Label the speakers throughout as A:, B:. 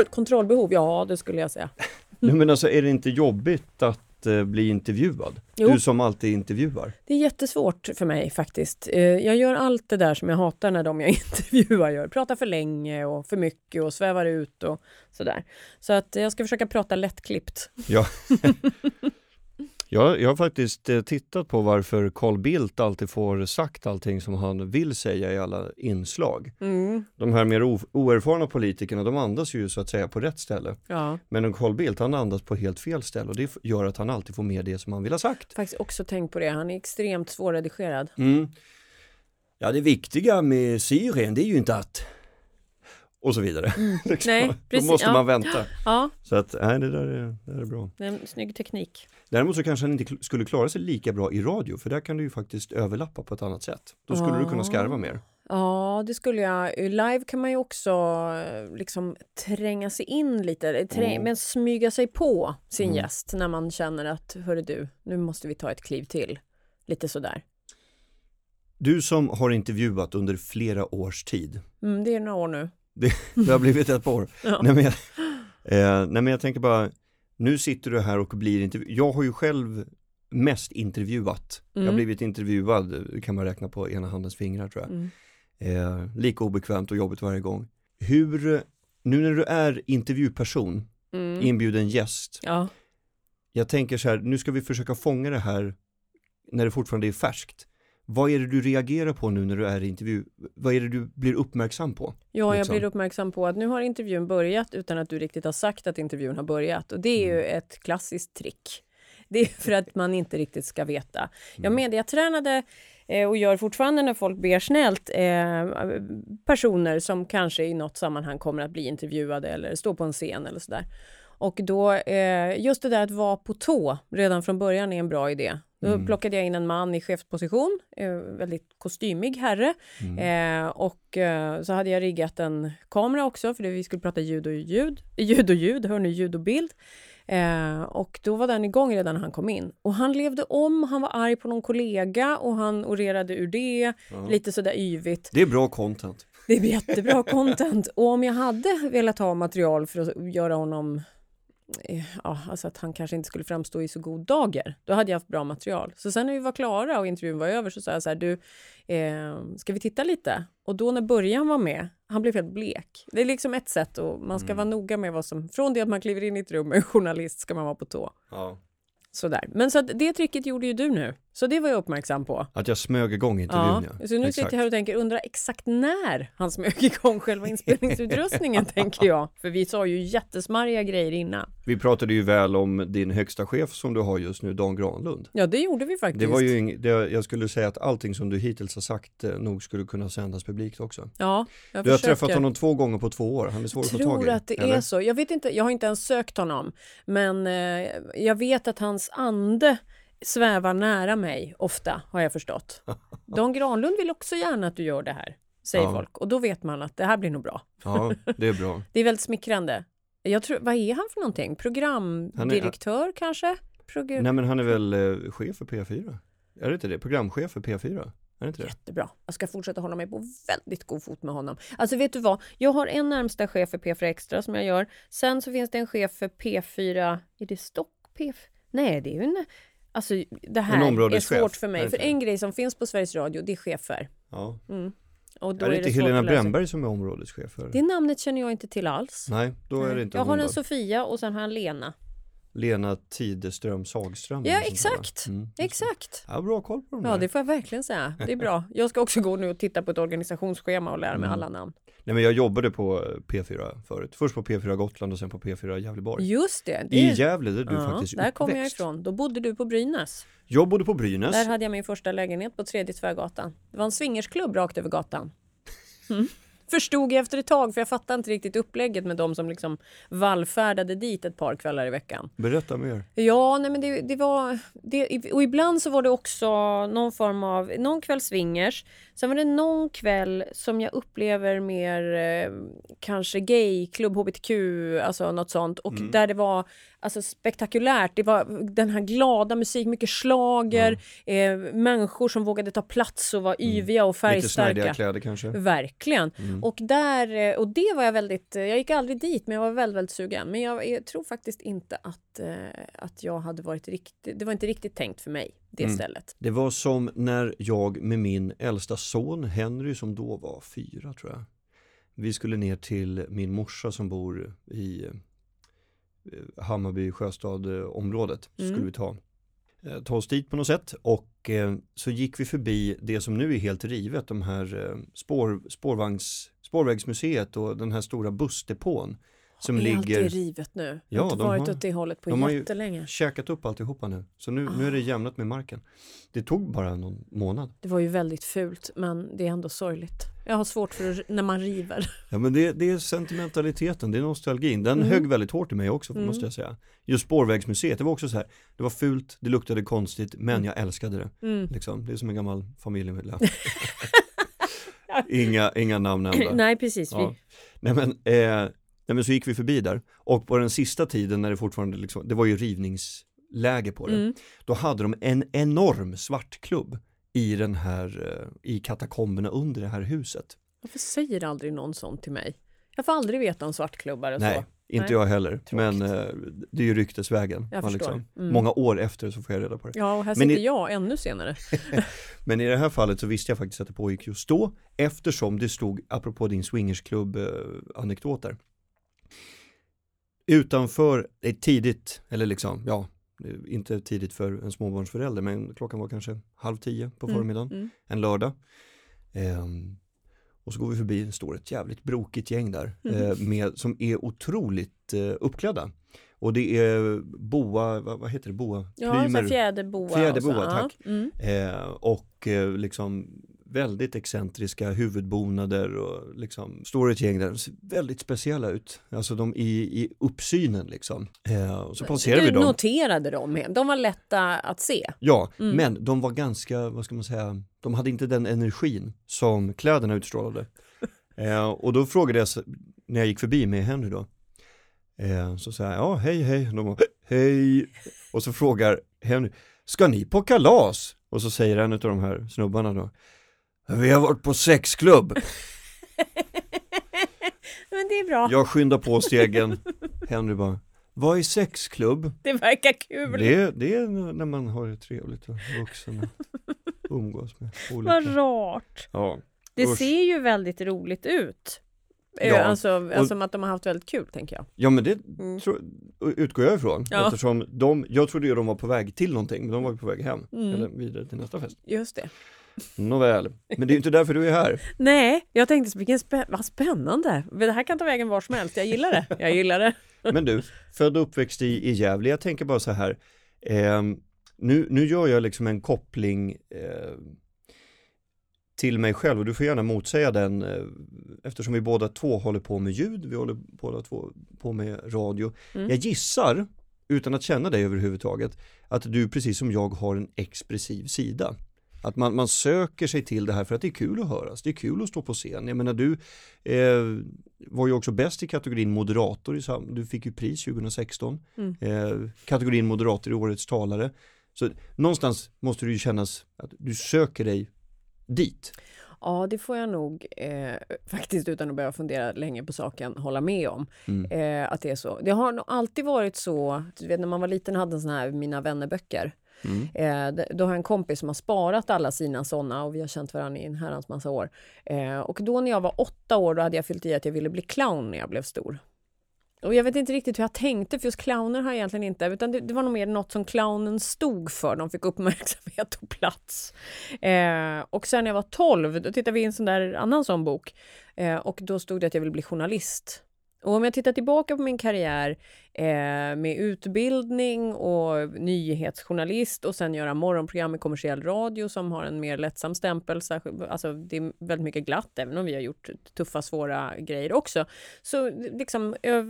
A: Ett kontrollbehov? Ja, det skulle jag säga.
B: Nej, men alltså, är det inte jobbigt att eh, bli intervjuad?
A: Jo.
B: Du som alltid intervjuar.
A: Det är jättesvårt för mig faktiskt. Eh, Jag gör allt det där som jag hatar när de jag intervjuar gör. Pratar för länge och för mycket och svävar ut och sådär. Så att jag ska försöka prata lättklippt.
B: Ja. jag, jag har faktiskt eh, tittat på varför Carl Bildt alltid får sagt allting som han vill säga i alla inslag.
A: Mm,
B: De här mer oerfarna politikerna, de andas ju så att säga på rätt ställe.
A: ja,
B: Men Carl Bildt, han andas på helt fel ställe och det gör att han alltid får med det som han vill ha sagt.
A: faktiskt också tänkt på det. Han är extremt svårredigerad.
B: Mm. Ja, det viktiga med Syrien, det är ju inte att... Och så vidare. Liksom.
A: Nej,
B: Då
A: precis,
B: måste
A: ja.
B: man vänta.
A: Ja,
B: Så att, nej, det där är, det där är bra.
A: det är en snygg teknik.
B: Däremot så kanske han inte skulle klara sig lika bra i radio, för där kan du ju faktiskt överlappa på ett annat sätt. Då skulle du kunna skarva mer.
A: Ja, det skulle jag. Live kan man ju också eh, liksom tränga sig in lite, eh, trä-
B: Mm.
A: men smyga sig på sin gäst när man känner att, hörru du, nu måste vi ta ett kliv till. Lite sådär.
B: Du som har intervjuat under flera års tid,
A: Mm, det är några år nu.
B: Det, det har blivit ett par.
A: Ja.
B: Nej, men jag, eh, nej men jag tänker bara, nu sitter du här och blir intervjuad. Jag har ju själv mest intervjuat. Jag har
A: Mm.
B: blivit intervjuad, kan man räkna på ena handens fingrar tror jag.
A: Mm.
B: Eh, lika obekvämt och jobbigt varje gång. Hur, nu när du är intervjuperson,
A: Mm.
B: inbjuden gäst,
A: Ja.
B: jag tänker så här, nu ska vi försöka fånga det här när det fortfarande är färskt. Vad är det du reagerar på nu när du är i intervju? Vad är det du blir uppmärksam på?
A: Ja, jag
B: Liksom.
A: blir uppmärksam på att nu har intervjun börjat utan att du riktigt har sagt att intervjun har börjat. Och det är ju
B: Mm.
A: ett klassiskt trick. Det är för att man inte riktigt ska veta. Jag
B: Mm.
A: mediatränade eh, och gör fortfarande när folk ber snällt eh, personer som kanske i något sammanhang kommer att bli intervjuade eller stå på en scen eller sådär. Och då, eh, just det där att vara på tå redan från början är en bra idé. Då
B: Mm.
A: plockade jag in en man i chefsposition, eh, väldigt kostymig herre.
B: Mm.
A: Eh, och eh, så hade jag riggat en kamera också för det, vi skulle prata ljud och ljud. Ljud och ljud, hör ni ljud och bild. Eh, och då var den igång redan när han kom in. Och han levde om, han var arg på någon kollega och han orerade ur det.
B: Ja.
A: Lite sådär yvigt.
B: Det är bra content.
A: Det är jättebra content. Och om jag hade velat ha material för att göra honom Ja, alltså att han kanske inte skulle framstå i så god dager. Då hade jag haft bra material. Så sen när vi var klara och intervjun var över så sa jag så här, du, eh, ska vi titta lite? Och då när början var med, han blev helt blek. Det är liksom ett sätt och man ska vara noga med vad som, från det att man kliver in i ett rum med journalist ska man vara på tå.
B: Ja.
A: Sådär. Men så att det tricket gjorde ju du nu. Så det var jag uppmärksam på.
B: Att jag smög igång intervjun
A: Ja, så nu
B: Exakt.
A: sitter jag här och tänker, undrar exakt när han smög igång själva inspelningsutrustningen, tänker jag. För vi sa ju jättesmarriga grejer innan.
B: Vi pratade ju väl om din högsta chef som du har just nu, Dan Granlund.
A: Ja, det gjorde vi faktiskt.
B: Det var ju ing- det, jag skulle säga att allting som du hittills har sagt eh, nog skulle kunna sändas publikt också.
A: Ja, jag
B: Du har
A: försöker.
B: träffat honom två gånger på två år, han är svår att få tag i.
A: tror att det
B: eller?
A: är så. Jag vet inte, jag har inte ens sökt honom. Men eh, jag vet att hans ande svävar nära mig ofta, har jag förstått. Dan Granlund vill också gärna att du gör det här, säger
B: Ja.
A: folk. Och då vet man att det här blir nog bra.
B: Ja, det är bra.
A: Det är väldigt smickrande. Jag tror, vad är han för någonting? Programdirektör kanske? Program...
B: Nej men han är väl eh, chef för P4? Är det inte det? Programchef för P4? Är det inte det?
A: Jättebra. Jag ska fortsätta hålla mig på väldigt god fot med honom. Alltså vet du vad? Jag har en närmsta chef för P4 Extra som jag gör. Sen så finns det en chef för P4... Är det Stock? P... Nej, det är ju en... Alltså det här är svårt för mig. För en grej som finns på Sveriges Radio, det är chefer.
B: Ja.
A: Och då
B: Är det inte Helena. Brännberg som är områdeschef för?
A: Det namnet känner jag inte till alls.
B: Nej, då är det inte
A: jag har en. Sofia och sen har jag en Lena.
B: Lena Tideström Sagström.
A: Ja, exakt.
B: Mm.
A: Exakt.
B: Ja, bra koll på dem
A: Ja, det får jag verkligen säga. Det är bra. Jag ska också gå nu och titta på ett organisationsschema och lära mig
B: Mm.
A: alla namn.
B: Nej men jag jobbade på eh, P4 förut. Först på P4 Gotland och sen på P4 Gävleborg.
A: Just det. det
B: I Gävle där du
A: ja,
B: faktiskt
A: Där kommer jag ifrån. Då bodde du på Brynäs.
B: Jag bodde på Brynäs.
A: Där hade jag min första lägenhet på Tredje Tvärgatan. Det var en swingersklubb rakt över gatan. Mm. Förstod jag efter ett tag, för jag fattade inte riktigt upplägget med de som liksom vallfärdade dit ett par kvällar i veckan.
B: Berätta mer.
A: Ja, nej men det, det var... Det, och ibland så var det också någon form av... Någon kväll swingers. Sen var det någon kväll som jag upplever mer eh, kanske gay, klubb hbtq, alltså något sånt. Och
B: Mm.
A: där det var alltså, spektakulärt. Det var den här glada musik, mycket slager, eh, människor som vågade ta plats och var yviga och
B: Mm. Lite
A: färgstarka.
B: kläder kanske.
A: Verkligen.
B: Mm.
A: Och, där, eh, och det var jag väldigt... Jag gick aldrig dit, men jag var väldigt, väldigt sugen. Men jag, jag tror faktiskt inte att, eh, att jag hade varit riktigt... Det var inte riktigt tänkt för mig, det
B: Mm.
A: stället.
B: Det var som när jag med min äldsta son Henry som då var fyra tror jag. Vi skulle ner till min morsa som bor i eh, Hammarby Sjöstad området. Så
A: Mm.
B: skulle vi ta, eh, ta oss dit på något sätt och eh, så gick vi förbi det som nu är helt rivet, de här eh, spår, spårvagns, spårvägsmuseet och den här stora bussdepån som
A: är
B: ligger
A: det rivet nu?
B: Ja,
A: jag har inte
B: de
A: varit
B: har-
A: åt det hållet på
B: de har ju-
A: jättelänge.
B: käkat upp alltihopa nu. Så nu, nu är det
A: Ah.
B: jämnat med marken. Det tog bara någon månad.
A: Det var ju väldigt fult, men det är ändå sorgligt. Jag har svårt för att, när man river.
B: Ja men det, det är sentimentaliteten, det är nostalgin. Den
A: Mm.
B: högg väldigt hårt i mig också
A: Mm.
B: måste jag säga. Just spårvägsmuseet, det var också så här. Det var fult, det luktade konstigt, men jag älskade det.
A: Mm.
B: Liksom. Det är som en gammal familjemedlem. inga, inga namn nämnda.
A: Nej, precis.
B: Ja.
A: Vi,
B: Nej, men, eh, nej men så gick vi förbi där. Och på den sista tiden när det fortfarande liksom, det var ju rivningsläge på det.
A: mm.
B: Då hade de en enorm svartklubb i den här, eh, i katakomberna under det här huset.
A: Varför säger aldrig någon sånt till mig? Jag får aldrig veta om svartklubbar och
B: Nej,
A: så.
B: inte
A: Nej.
B: jag heller.
A: Tråkigt.
B: Men eh, det är ju ryktesvägen.
A: Jag förstår. Mm.
B: Många år efter så får jag reda på det.
A: Ja, och här
B: Men
A: sitter
B: i-
A: jag ännu senare.
B: Men i det här fallet så visste jag faktiskt att det pågick just då eftersom det stod, apropå din swingersklubb eh, där. Utanför, det är tidigt, eller liksom, ja, inte tidigt för en småbarnsförälder men klockan var kanske halv tio på förmiddagen.
A: Mm.
B: en lördag. Ehm, och så går vi förbi, det står ett jävligt brokigt gäng där
A: Mm.
B: eh, med, som är otroligt eh, uppklädda. Och det är boa, vad, vad heter det, boa?
A: Ja,
B: Plymer.
A: fjäderboa.
B: Fjäderboa, tack.
A: Mm.
B: Eh, och eh, liksom väldigt excentriska huvudbonader och liksom står ett gäng där, de ser väldigt speciella ut. Alltså de i, i uppsynen liksom. Eh, och så vi
A: Du
B: dem.
A: noterade dem. De var lätta att se.
B: Ja,
A: Mm.
B: men de var ganska, vad ska man säga, de hade inte den energin som kläderna utstrålade. eh, och då frågade jag, när jag gick förbi med Henry då, eh, så sa jag, ja hej hej, de bara, hej, och så frågar Henry, ska ni på kalas? Och så säger en av de här snubbarna då, vi har varit på sexklubb.
A: Men det är bra.
B: Jag skyndar på stegen, Henry bara, vad är sexklubb?
A: Det verkar kul.
B: Det, det är när man har det trevligt och vuxen och umgås med olika.
A: Vad rart.
B: Ja,
A: Det
B: Usch.
A: ser ju väldigt roligt ut. Eh,
B: Ja,
A: Alltså, alltså som att de har haft väldigt kul, tänker jag.
B: ja men det
A: Mm.
B: tro, utgår jag ifrån.
A: Ja.
B: Eftersom de, jag trodde ju de var på väg till någonting, men de var på väg hem.
A: Mm.
B: Eller vidare till nästa fest.
A: Just det.
B: Nåväl, men det är ju inte därför du är här.
A: Nej, jag tänkte vilken spä vad spännande. Det här kan ta vägen var som helst. Jag gillar det. Jag gillar det.
B: Men du, född och uppväxt i, i Gävle, jag tänker bara så här. ehm, nu, nu gör jag liksom en koppling eh, till mig själv och du får gärna motsäga den eh, eftersom vi båda två håller på med ljud, vi håller båda två på med radio.
A: Mm.
B: Jag gissar, utan att känna dig överhuvudtaget, att du precis som jag har en expressiv sida. Att man, man söker sig till det här för att det är kul att höras, det är kul att stå på scen. Jag menar du eh, var ju också bäst i kategorin moderator, i sam- du fick ju pris 2016.
A: Mm.
B: Eh, kategorin moderator i årets talare. Så någonstans måste det ju kännas att du söker dig dit.
A: Ja, det får jag nog eh, faktiskt utan att behöva fundera länge på saken hålla med om.
B: Mm.
A: Eh, att det är så. Det har nog alltid varit så, du vet när man var liten hade en sån här Mina vännerböcker.
B: Mm.
A: Eh, då har jag en kompis som har sparat alla sina sådana och vi har känt varandra i en herrans massa år. Eh, och då när jag var åtta år då hade jag fyllt i att jag ville bli clown när jag blev stor. och jag vet inte riktigt hur jag tänkte, för just clowner har jag egentligen inte, utan det, det var nog mer något som clownen stod för. De fick uppmärksamhet och plats. Eh, och sen när jag var 12, då tittade vi i en sån där annan sån bok eh, och då stod det att jag ville bli journalist. Och om jag tittar tillbaka på min karriär eh, med utbildning och nyhetsjournalist och sen göra morgonprogram i kommersiell radio som har en mer lättsam stämpel. Alltså det är väldigt mycket glatt, även om vi har gjort tuffa, svåra grejer också. Så liksom, eh,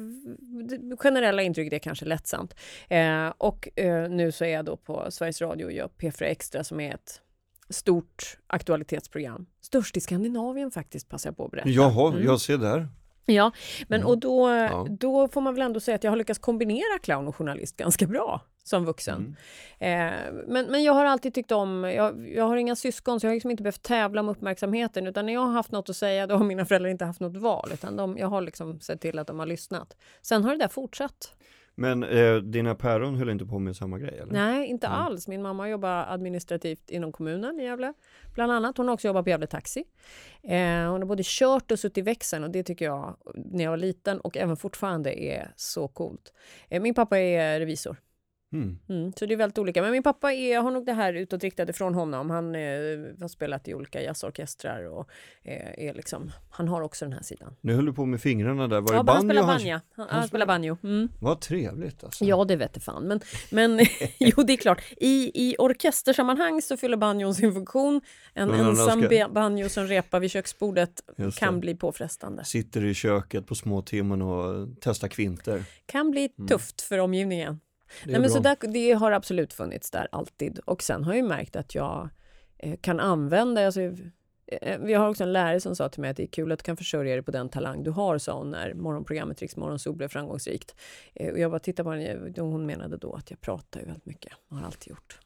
A: generella intrycket är kanske lättsamt. Eh, och eh, nu så är jag då på Sveriges Radio och gör P4 Extra som är ett stort aktualitetsprogram. Störst i Skandinavien faktiskt, passar jag på att berätta.
B: Jaha, mm. jag ser där.
A: Ja, men mm. och då, ja. då får man väl ändå säga att jag har lyckats kombinera clown och journalist ganska bra som vuxen. Mm. Eh, men, men jag har alltid tyckt om, jag, jag har inga syskon så jag har liksom inte behövt tävla om uppmärksamheten utan när jag har haft något att säga då har mina föräldrar inte haft något val utan de, jag har liksom sett till att de har lyssnat. Sen har det där fortsatt.
B: Men eh, dina päron höll inte på med samma grej? Eller?
A: Nej, inte mm. alls. Min mamma jobbar administrativt inom kommunen i Gävle. Bland annat. Hon har också jobbat på Gävle Taxi. Eh, hon har både kört och suttit i växeln och det tycker jag när jag var liten och även fortfarande är så coolt. Eh, min pappa är revisor. Mm. Mm, så det är väldigt olika. Men min pappa är, har nog det här utåtriktade från honom. Han eh, har spelat i olika jazzorkestrar och eh, är liksom, han har också den här sidan.
B: Nu höll du på med fingrarna där. Var
A: ja,
B: det banjo?
A: Han spelar banjo. Han, han, han spelar banjo.
B: Mm. Vad trevligt alltså.
A: Ja, det vet fan. Men, men jo, det är klart. I, I orkestersammanhang så fyller banjon sin funktion. En men ensam ska... banjo som repar vid köksbordet kan bli påfrestande.
B: Sitter i köket på småtimmen och testar kvinter.
A: Kan bli mm. tufft för omgivningen. Nej, men så där, det har absolut funnits där alltid. Och sen har jag märkt att jag eh, kan använda... Alltså, eh, vi har också en lärare som sa till mig att det är kul att du kan försörja dig på den talang du har, sa hon när morgonprogrammet Rix Morgonzoo blev framgångsrikt. Eh, och jag bara tittade på henne hon menade då att jag pratar ju väldigt mycket, har alltid gjort.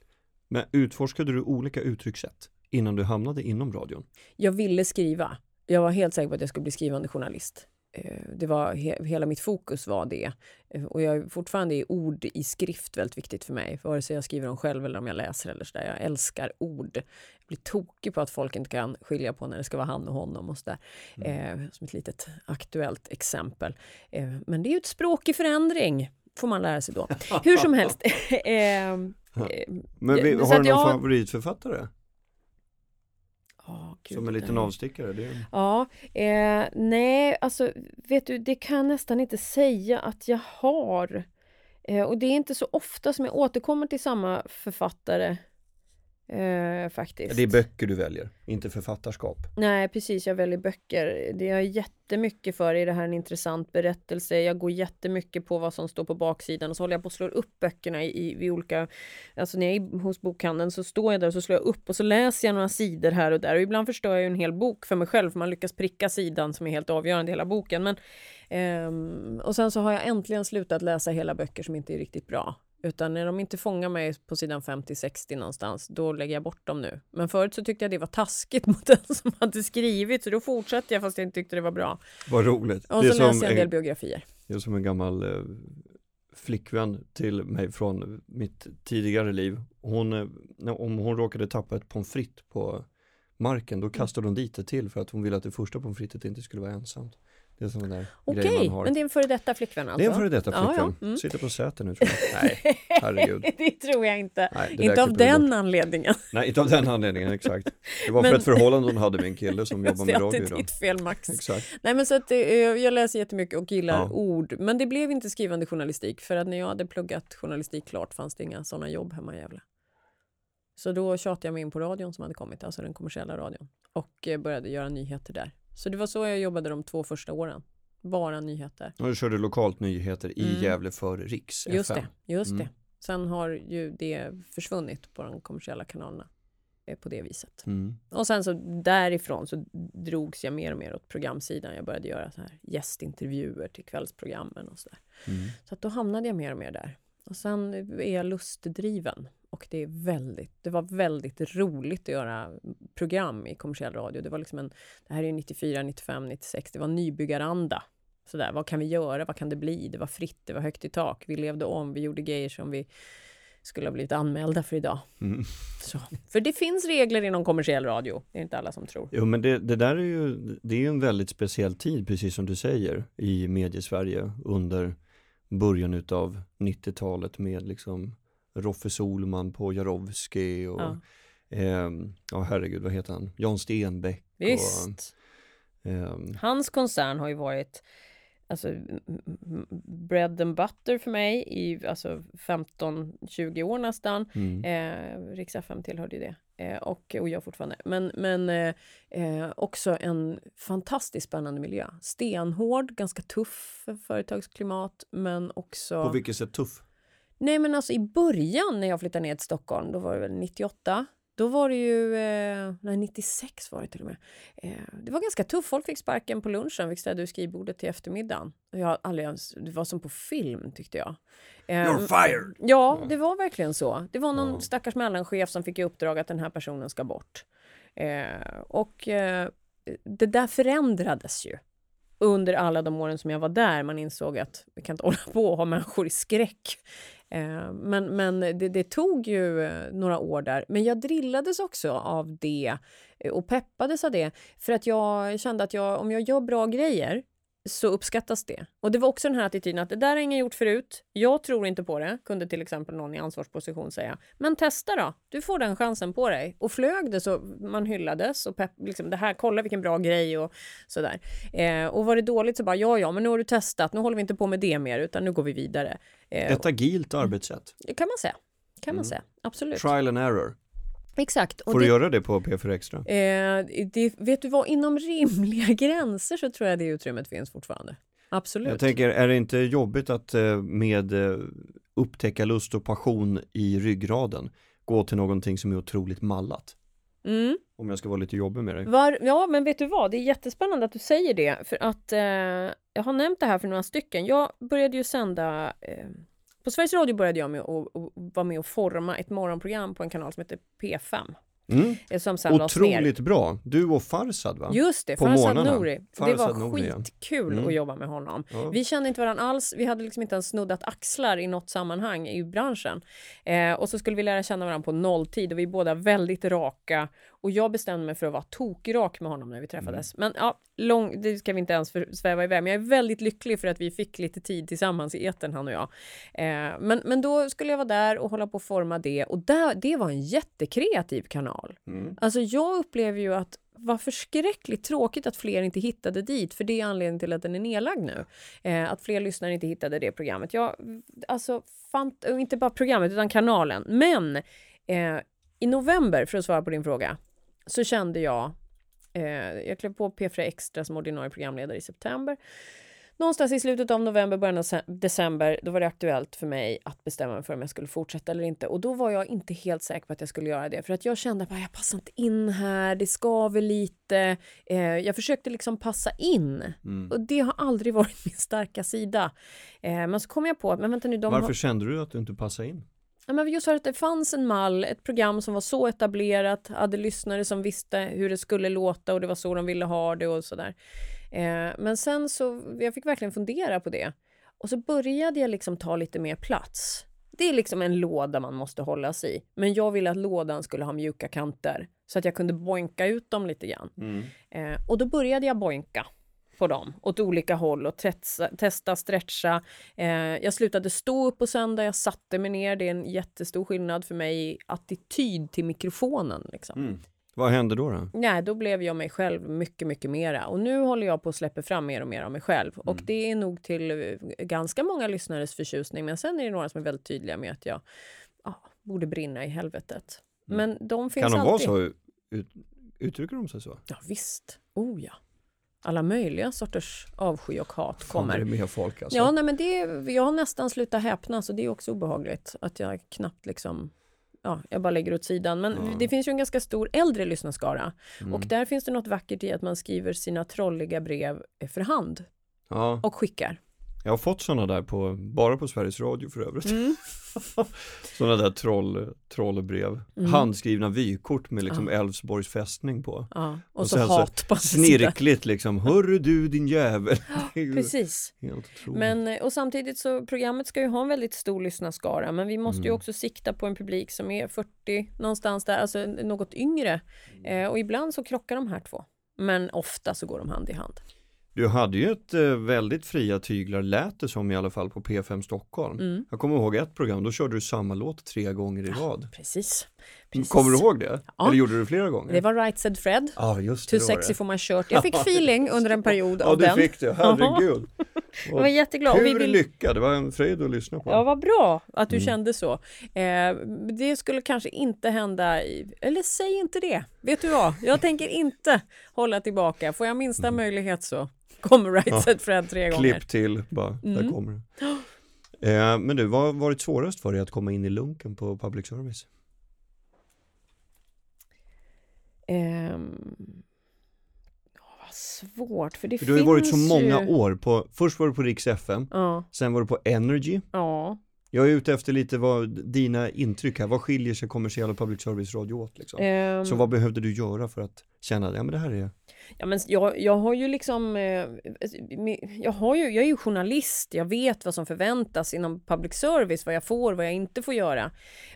B: Men utforskade du olika uttryckssätt innan du hamnade inom radion?
A: Jag ville skriva. Jag var helt säker på att jag skulle bli skrivande journalist. Eh, det var he hela mitt fokus var det. Eh, och jag fortfarande är ord i skrift väldigt viktigt för mig. Vare sig jag skriver dem själv eller om jag läser eller sådär. Jag älskar ord. Jag blir tokig på att folk inte kan skilja på när det ska vara han och honom och sådär. Mm. Eh, som ett litet aktuellt exempel. Eh, men det är ju ett språk i förändring, får man lära sig då. Hur som helst. eh,
B: men vi, har du någon jag... favoritförfattare?
A: Oh,
B: Gud, Som en liten avstickare? Det är...
A: Ja, eh, nej, alltså vet du, det kan jag nästan inte säga att jag har. Eh, och det är inte så ofta som jag återkommer till samma författare. Eh, faktiskt.
B: Det är böcker du väljer, inte författarskap.
A: Nej, precis. Jag väljer böcker. Det är jättemycket för. Är det här en intressant berättelse? Jag går jättemycket på vad som står på baksidan och så håller jag på att slå upp böckerna i, i, olika... Alltså när jag är hos bokhandeln så står jag där och så slår jag upp och så läser jag några sidor här och där. Och ibland förstör jag en hel bok för mig själv för man lyckas pricka sidan som är helt avgörande i hela boken. Men, ehm, och sen så har jag äntligen slutat läsa hela böcker som inte är riktigt bra. Utan när de inte fångar mig på sidan 50-60 någonstans, då lägger jag bort dem nu. Men förut så tyckte jag det var taskigt mot den som hade skrivit, så då fortsatte jag fast jag inte tyckte det var bra.
B: Vad roligt.
A: Och
B: det
A: så läste jag en del biografier.
B: Det är som en gammal eh, flickvän till mig från mitt tidigare liv. Hon, eh, om hon råkade tappa ett pommes frites på marken, då kastade hon dit det till för att hon ville att det första pommes frites inte skulle vara ensamt. Det är sådana där
A: Okej, grejer man har. men det är en före detta flickvän alltså?
B: Det är en före detta flickvän. Ja, ja. Mm. Sitter på sätet nu tror jag. Nej, herregud.
A: det tror jag inte. Nej, inte av den anledningen.
B: Nej, inte av den anledningen, exakt. Det var men... för ett förhållande hon hade med en kille som jobbar med radio.
A: Det är ditt fel Max. Exakt. Nej men så att eh, jag läser jättemycket och gillar ja. ord. Men det blev inte skrivande journalistik för att när jag hade pluggat journalistik klart fanns det inga sådana jobb hemma i Gävle. Så då tjatade jag mig in på radion som hade kommit, alltså den kommersiella radion. Och eh, började göra nyheter där. Så det var så jag jobbade de två första åren. Bara nyheter.
B: Och du körde lokalt nyheter i mm. Gävle för Riks FM.
A: Just det, just mm. det. Sen har ju det försvunnit på de kommersiella kanalerna eh, på det viset. Mm. Och sen så därifrån så drogs jag mer och mer åt programsidan. Jag började göra så här gästintervjuer till kvällsprogrammen och sådär. Mm. Så att då hamnade jag mer och mer där. Och sen är jag lustdriven och det, är väldigt, det var väldigt roligt att göra program i kommersiell radio. Det var liksom en, det här är 94, 95, 96, det var nybyggaranda. Sådär, vad kan vi göra? Vad kan det bli? Det var fritt, det var högt i tak. Vi levde om, vi gjorde grejer som vi skulle ha blivit anmälda för idag.
B: Mm.
A: Så. För det finns regler inom kommersiell radio, det är inte alla som tror.
B: Jo men det, det där är ju, det är ju en väldigt speciell tid precis som du säger i mediesverige under början utav 90-talet med liksom Roffe Solman på Jarowski och
A: Ja.
B: ehm, ja herregud vad heter han, Jan Stenbeck
A: Visst.
B: och ehm,
A: Hans koncern har ju varit alltså, bread and butter för mig i alltså 15-20 år nästan.
B: mm,
A: Eh, Rix FM tillhörde ju det. Eh, och, och jag fortfarande. Men, men eh, eh, också en fantastiskt spännande miljö. Stenhård, ganska tuff företagsklimat, men också...
B: på vilket sätt tuff?
A: Nej men alltså i början när jag flyttade ner till Stockholm, då var det väl 98. Då var det ju, eh, nej 96 var det till och med. Eh, det var ganska tufft, folk fick sparken på lunchen, fick städa ur skrivbordet till eftermiddagen. Jag aldrig ens, det var som på film tyckte jag. Eh,
B: fired!
A: Ja, det var verkligen så. Det var någon
B: Ja.
A: stackars mellanchef som fick i uppdrag att den här personen ska bort. Eh, och eh, det där förändrades ju under alla de åren som jag var där. Man insåg att vi kan inte hålla på och ha människor i skräck. Eh, men men det, det tog ju eh, några år där. Men jag drillades också av det eh, och peppades av det. För att jag kände att jag, om jag gör bra grejer så uppskattas det. Och det var också den här attityden att det där har ingen gjort förut. Jag tror inte på det, kunde till exempel någon i ansvarsposition säga. Men testa då, du får den chansen på dig. Och flög det så man hyllades och pepp, liksom, det här, kolla vilken bra grej och sådär. Eh, och var det dåligt så bara ja, ja, men nu har du testat, nu håller vi inte på med det mer utan nu går vi vidare. Eh,
B: Ett agilt arbetssätt,
A: kan man säga. Kan man
B: Mm.
A: säga, absolut.
B: trial and error.
A: Exakt.
B: Får
A: det,
B: du göra det på P4 Extra?
A: eh, det, vet du vad, inom rimliga gränser så tror jag det utrymmet finns fortfarande. Absolut.
B: Jag tänker, är det inte jobbigt att eh, med eh, upptäcka lust och passion i ryggraden gå till någonting som är otroligt mallat?
A: Mm.
B: Om jag ska vara lite jobbig med dig.
A: Var, ja, men vet du vad? Det är jättespännande att du säger det. För att eh, jag har nämnt det här för några stycken. Jag började ju sända... Eh, på Sveriges Radio började jag med att vara med och forma ett morgonprogram på en kanal som heter P5.
B: Mm.
A: eh, Som sen.
B: Otroligt bra. Du och Farsad va?
A: Just det,
B: på morgnarna.
A: Nouri. Det var skitkul
B: Mm.
A: att jobba med honom.
B: Ja.
A: Vi kände inte varandra alls. Vi hade liksom inte ens snuddat axlar i något sammanhang i branschen. Eh, och så skulle vi lära känna varandra på nolltid och vi är båda väldigt raka. Och jag bestämde mig för att vara tokrak med honom när vi träffades. Men ja, lång, det ska vi inte ens för, sväva iväg. Men jag är väldigt lycklig för att vi fick lite tid tillsammans i eten han och jag. Eh, men, men då skulle jag vara där och hålla på att forma det. Och där, det var en jättekreativ kanal.
B: Mm.
A: Alltså jag upplever ju att vad förskräckligt tråkigt att fler inte hittade dit, för det är anledningen till att den är nedlagd nu. Eh, att fler lyssnare inte hittade det programmet. Jag, alltså, fant, och inte bara programmet utan kanalen. Men eh, i november, för att svara på din fråga, så kände jag Eh, jag klev på P4 Extra som ordinarie programledare i september. Någonstans i slutet av november, början av december, då var det aktuellt för mig att bestämma mig för om jag skulle fortsätta eller inte. Och då var jag inte helt säker på att jag skulle göra det. För att jag kände att jag passar inte in här, det skaver lite. Eh, jag försökte liksom passa in.
B: Mm.
A: Och det har aldrig varit min starka sida. Eh, men så kom jag på att, men vänta nu, de
B: Varför
A: har...
B: kände du att du inte passade in?
A: Ja, men just för att det fanns en mall, ett program som var så etablerat, hade lyssnare som visste hur det skulle låta och det var så de ville ha det och sådär. Eh, men sen så, jag fick verkligen fundera på det. Och så började jag liksom ta lite mer plats. Det är liksom en låda man måste hålla sig i. Men jag ville att lådan skulle ha mjuka kanter så att jag kunde boinka ut dem lite grann. Eh, och då började jag boinka på dem åt olika håll och testa, testa stretcha. Eh, jag slutade stå upp på söndag, jag satte mig ner. Det är en jättestor skillnad för mig i attityd till mikrofonen. Liksom.
B: Mm. Vad hände då? då?
A: Nej, då blev jag mig själv mycket, mycket mera. Och nu håller jag på att släppa fram mer och mer av mig själv. Och
B: Mm.
A: det är nog till eh, ganska många lyssnares förtjusning. Men sen är det några som är väldigt tydliga med att jag ja, borde brinna i helvetet. Men de finns
B: Mm. Kan de vara
A: alltid.
B: så? Ut, uttrycker de sig så?
A: Ja, visst. Oh ja. Alla möjliga sorters avsky och hat
B: Fan,
A: kommer.
B: det är folk alltså.
A: Ja, nej, men det, jag har nästan slutat häpna, så det är också obehagligt. Att jag knappt liksom, ja, jag bara lägger åt sidan. Men
B: Ja.
A: det finns ju en ganska stor äldre lyssnarskara.
B: Mm.
A: Och där finns det något vackert i att man skriver sina trolliga brev för hand
B: ja.
A: och skickar.
B: Jag har fått sådana där på, bara på Sveriges Radio för övrigt.
A: Mm.
B: sådana där troll, trollbrev.
A: Mm.
B: Handskrivna vykort med liksom
A: Ja.
B: Älvsborgs fästning på.
A: Ja, och,
B: Och
A: så
B: så
A: hat på.
B: Snirkligt liksom, hörru du din jävel. Ju
A: Precis. Men, eh, och samtidigt så programmet ska ju ha en väldigt stor lyssnarskara men vi måste ju
B: Mm.
A: också sikta på en publik som är 40 någonstans där, alltså något yngre.
B: Mm.
A: Eh, och ibland så krockar de här två. Men ofta så går de hand i hand.
B: Du hade ju ett eh, väldigt fria tyglar lät det som i alla fall på P5 Stockholm.
A: Mm.
B: Jag kommer ihåg ett program, då körde du samma låt tre gånger i rad.
A: Precis. Precis.
B: Kommer du ihåg det?
A: Ja.
B: Eller gjorde du det flera gånger?
A: Det var Right Said Fred.
B: Ja, just det.
A: Too sexy for my shirt. Jag fick feeling under en period
B: Ja,
A: av
B: du
A: den.
B: fick det. Herregud.
A: Jag var jätteglad. Vi
B: Pur
A: vill...
B: lycka, det var en fröjd att lyssna på.
A: Ja, vad bra att du
B: Mm.
A: kände så. Eh, det skulle kanske inte hända, i... eller säg inte det. Vet du vad, jag tänker inte hålla tillbaka. Får jag minsta möjlighet så kommer Right
B: Mm. Ja.
A: Said Fred tre gånger.
B: Klipp till, bara, där
A: Mm.
B: kommer det. Eh, men du, vad har varit svårast för dig att komma in i lunken på public service?
A: Ehm... ja, vad svårt, för det
B: För du har ju varit så
A: finns
B: många
A: ju...
B: år på, först var du på Rix FM,
A: Ja,
B: sen var du på Energy.
A: ja.
B: Jag är ute efter lite vad dina intryck här, vad skiljer sig kommersiell och public service radio åt liksom?
A: Ehm,
B: Så vad behövde du göra för att känna, ja men det här är,
A: Ja, men jag, jag har ju liksom, eh, jag, har ju, jag är ju journalist, jag vet vad som förväntas inom public service, vad jag får, vad jag inte får göra.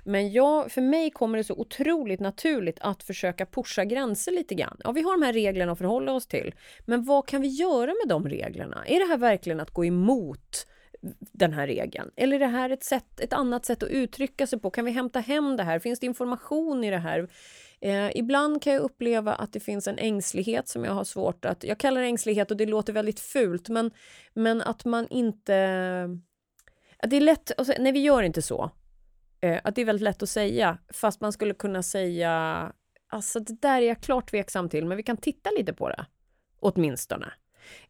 A: Men jag, för mig kommer det så otroligt naturligt att försöka pusha gränser lite grann. Ja, vi har de här reglerna att förhålla oss till, men vad kan vi göra med de reglerna? Är det här verkligen att gå emot den här regeln? Eller är det här ett, sätt, ett annat sätt att uttrycka sig på? Kan vi hämta hem det här? Finns det information i det här? Eh, ibland kan jag uppleva att det finns en ängslighet som jag har svårt att... Jag kallar det ängslighet och det låter väldigt fult, men, men att man inte... Att det är lätt Alltså, nej vi gör inte så. Eh, att det är väldigt lätt att säga, fast man skulle kunna säga alltså det där är jag klart tveksam till, men vi kan titta lite på det. Åtminstone.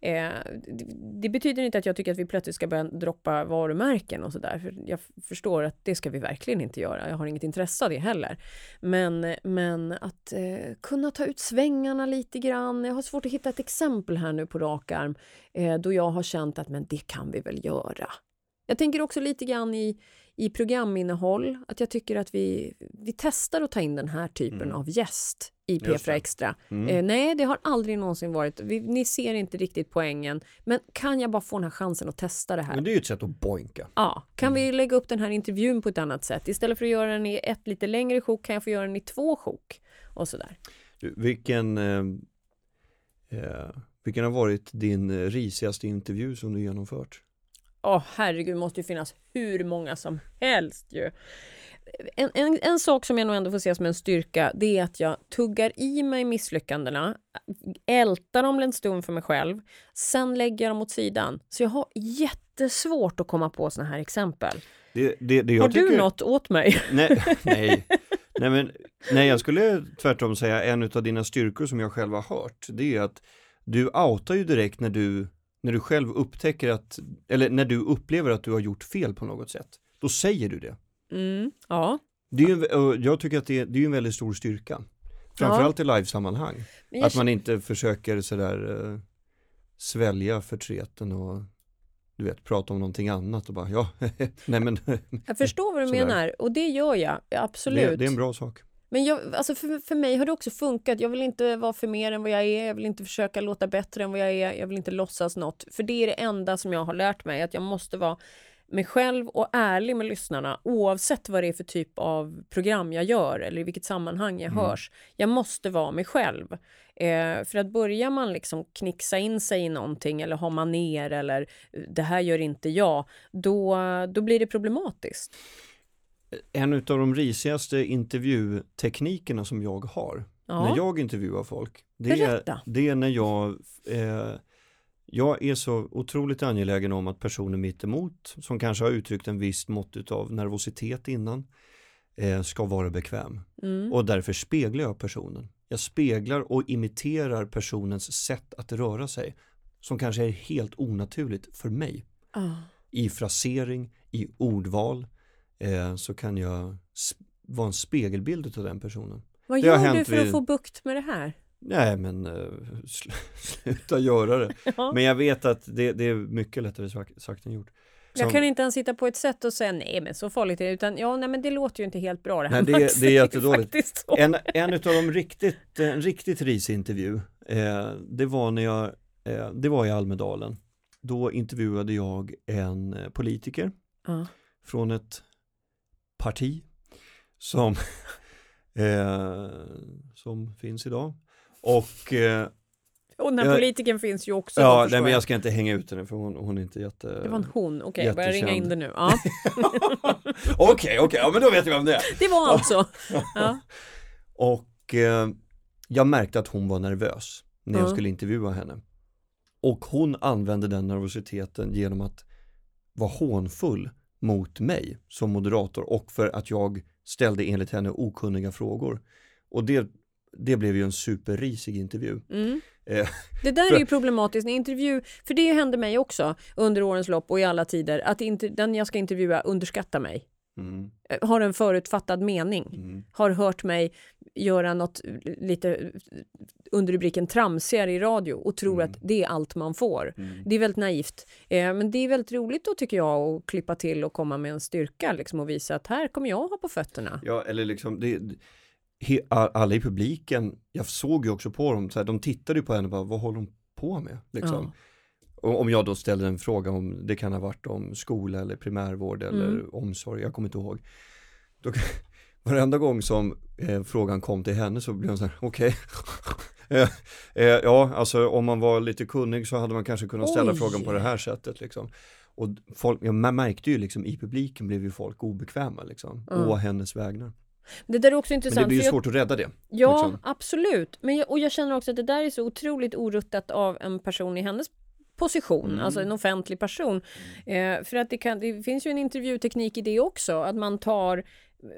A: Eh, det, det betyder inte att jag tycker att vi plötsligt ska börja droppa varumärken och sådär. För jag förstår att det ska vi verkligen inte göra. Jag har inget intresse av det heller. Men, men att eh, kunna ta ut svängarna lite grann. Jag har svårt att hitta ett exempel här nu på rak arm eh, då jag har känt att men det kan vi väl göra. Jag tänker också lite grann i, i programinnehåll, att jag tycker att vi, vi testar att ta in den här typen
B: Mm.
A: av gäst i
B: Just
A: P4
B: det.
A: Extra.
B: mm.
A: Eh, nej, det har aldrig någonsin varit. Vi, ni ser inte riktigt poängen. Men kan jag bara få den här chansen att testa det här?
B: men det är ju ett sätt att boinka.
A: Ja, kan vi lägga upp den här intervjun på ett annat sätt? Istället för att göra den i ett lite längre sjok kan jag få göra den i två sjok. Och sådär.
B: Vilken, eh, eh, vilken har varit din eh, risigaste intervju som du genomfört?
A: Åh herregud, måste ju finnas hur många som helst ju. En, en, en sak som jag nog ändå får se som en styrka det är att jag tuggar i mig misslyckandena, ältar dem en stund för mig själv, sen lägger jag dem åt sidan. Så jag har jättesvårt att komma på såna här exempel.
B: Det, det, det
A: har du
B: tycker,
A: något åt mig?
B: Nej, nej. Nej, men, nej, jag skulle tvärtom säga en av dina styrkor som jag själv har hört, det är att du outar ju direkt när du, när du själv upptäcker att, eller när du upplever att du har gjort fel på något sätt. Då säger du det.
A: Mm, ja.
B: det är ju, en- jag tycker att det är, det är en väldigt stor styrka. Framförallt i livesammanhang. Att man inte försöker sådär eh, svälja förtreten och du vet, prata om någonting annat och bara ja, nej men
A: jag förstår vad du
B: sådär.
A: menar och det gör jag absolut.
B: det, det är en bra sak.
A: Men jag, alltså för, för mig har det också funkat. Jag vill inte vara för mer än vad jag är. Jag vill inte försöka låta bättre än vad jag är. Jag vill inte låtsas något. För det är det enda som jag har lärt mig. Att jag måste vara mig själv och ärlig med lyssnarna oavsett vad det är för typ av program jag gör eller i vilket sammanhang jag
B: Mm.
A: hörs. Jag måste vara mig själv. Eh, för att börjar man liksom knixa in sig i någonting eller ha maner eller eh, det här gör inte jag, då, då blir det problematiskt.
B: En av de risigaste intervjuteknikerna som jag har
A: Ja.
B: när jag intervjuar folk, det är, det är när jag eh, jag är så otroligt angelägen om att personer mitt emot som kanske har uttryckt en viss mått av nervositet innan eh, ska vara bekväm.
A: Mm.
B: Och därför speglar jag personen. Jag speglar och imiterar personens sätt att röra sig som kanske är helt onaturligt för mig.
A: Ah.
B: I frasering, i ordval eh, så kan jag vara en spegelbild av den personen.
A: Vad
B: Det
A: gör du för att
B: vid-
A: få bukt med det här?
B: Nej men uh, sl sluta göra det.
A: Ja.
B: Men jag vet att det, det är mycket lättare sagt, än gjort.
A: Jag
B: Som-
A: kan inte ens sitta på ett sätt och säga nej men så farligt är det utan ja nej men det låter ju inte helt bra det här
B: Nej, det
A: Max.
B: det är jättedåligt. En, en av de riktigt, en riktigt risig intervju, eh, det var när jag, eh, det var i Almedalen. Då intervjuade jag en eh, politiker
A: Ja.
B: från ett parti som, eh, som finns idag. Och eh,
A: Och den här
B: Jag-
A: politikern finns ju också.
B: ja, nej, men
A: jag.
B: ska inte hänga ut henne för hon, hon är inte jätte...
A: Det var en hon, okej jag börjar ringa in det nu. Ja.
B: Okej, okej, ja men då vet jag vem det är.
A: Det var alltså. Ja.
B: Och eh, jag märkte att hon var nervös när jag
A: Ja.
B: skulle intervjua henne. Och hon använde den nervositeten genom att vara hånfull mot mig som moderator och för att jag ställde enligt henne okunniga frågor. Och det, det blev ju en superrisig intervju.
A: Mm.
B: Eh,
A: Det där är ju problematiskt. En intervju, för det hände mig också under årens lopp och i alla tider, att den jag ska intervjua underskattar mig.
B: mm,
A: Eh, Har en förutfattad mening.
B: mm,
A: Har hört mig göra något lite under rubriken tramsigare i radio och tror
B: Mm.
A: att det är allt man får.
B: mm.
A: Det är väldigt naivt. Eh, men det är väldigt roligt då tycker jag att klippa till och komma med en styrka liksom, och visa att här kommer jag ha på fötterna.
B: Ja, eller liksom, det, he, alla i publiken, jag såg ju också på dem, så här, de tittade ju på henne och bara, vad håller hon på med? Liksom.
A: Ja.
B: Och om jag då ställde en fråga om, det kan ha varit om skola eller primärvård eller
A: Mm.
B: omsorg, jag kommer inte ihåg. Då, varenda gång som eh, frågan kom till henne så blev hon så här, okej. eh, eh, ja, alltså om man var lite kunnig så hade man kanske kunnat ställa
A: Oj.
B: frågan på det här sättet liksom. Och folk, ja, man märkte ju liksom i publiken blev ju folk obekväma liksom,
A: Mm.
B: å hennes vägnar.
A: Det där är också
B: Men
A: intressant.
B: det blir ju
A: för jag-
B: svårt att rädda det.
A: Ja,
B: liksom.
A: absolut. Men jag, och jag känner också att det där är så otroligt oruttat av en person i hennes position,
B: Mm.
A: alltså en offentlig person. Eh, för att det, kan, det finns ju en intervjuteknik i det också, att man tar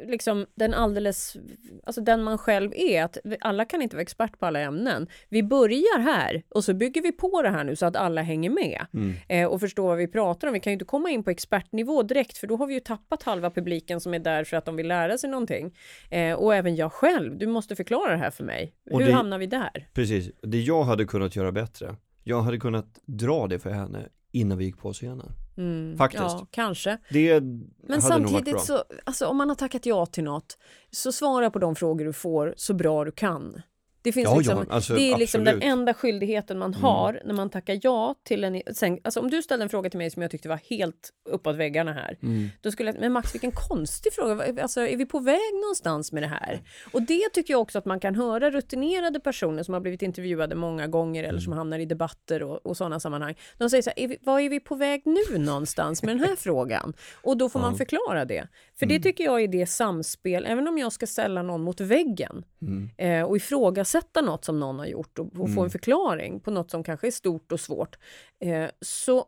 A: liksom den alldeles, alltså den man själv är, att alla kan inte vara expert på alla ämnen. Vi börjar här och så bygger vi på det här nu så att alla hänger med
B: Mm.
A: eh, och förstår vad vi pratar om. Vi kan ju inte komma in på expertnivå direkt för då har vi ju tappat halva publiken som är där för att de vill lära sig någonting. Eh, och även jag själv, du måste förklara det här för mig.
B: Och
A: Hur
B: det-
A: hamnar vi där?
B: Precis, det jag hade kunnat göra bättre, jag hade kunnat dra det för henne innan vi gick på scenen.
A: Mm,
B: Faktiskt.
A: Ja, kanske.
B: Det
A: Men samtidigt så, alltså om man har tackat ja till något, så svara på de frågor du får så bra du kan. Det, finns
B: Ja,
A: liksom,
B: ja, alltså,
A: det är liksom den enda skyldigheten man
B: Mm.
A: har när man tackar ja till en... Sen, alltså om du ställde en fråga till mig som jag tyckte var helt uppåt väggarna här,
B: Mm.
A: då skulle jag... Men Max, vilken konstig fråga. Alltså, är vi på väg någonstans med det här? Och det tycker jag också att man kan höra rutinerade personer som har blivit intervjuade många gånger eller
B: Mm.
A: som hamnar i debatter och, och sådana sammanhang. De säger så här, är vi, vad är vi på väg nu någonstans med den här frågan? Och då får man förklara det. För det tycker jag är det samspel, även om jag ska ställa någon mot väggen
B: Mm.
A: eh, och ifrågasätta något som någon har gjort och, och få en förklaring på något som kanske är stort och svårt. Eh, så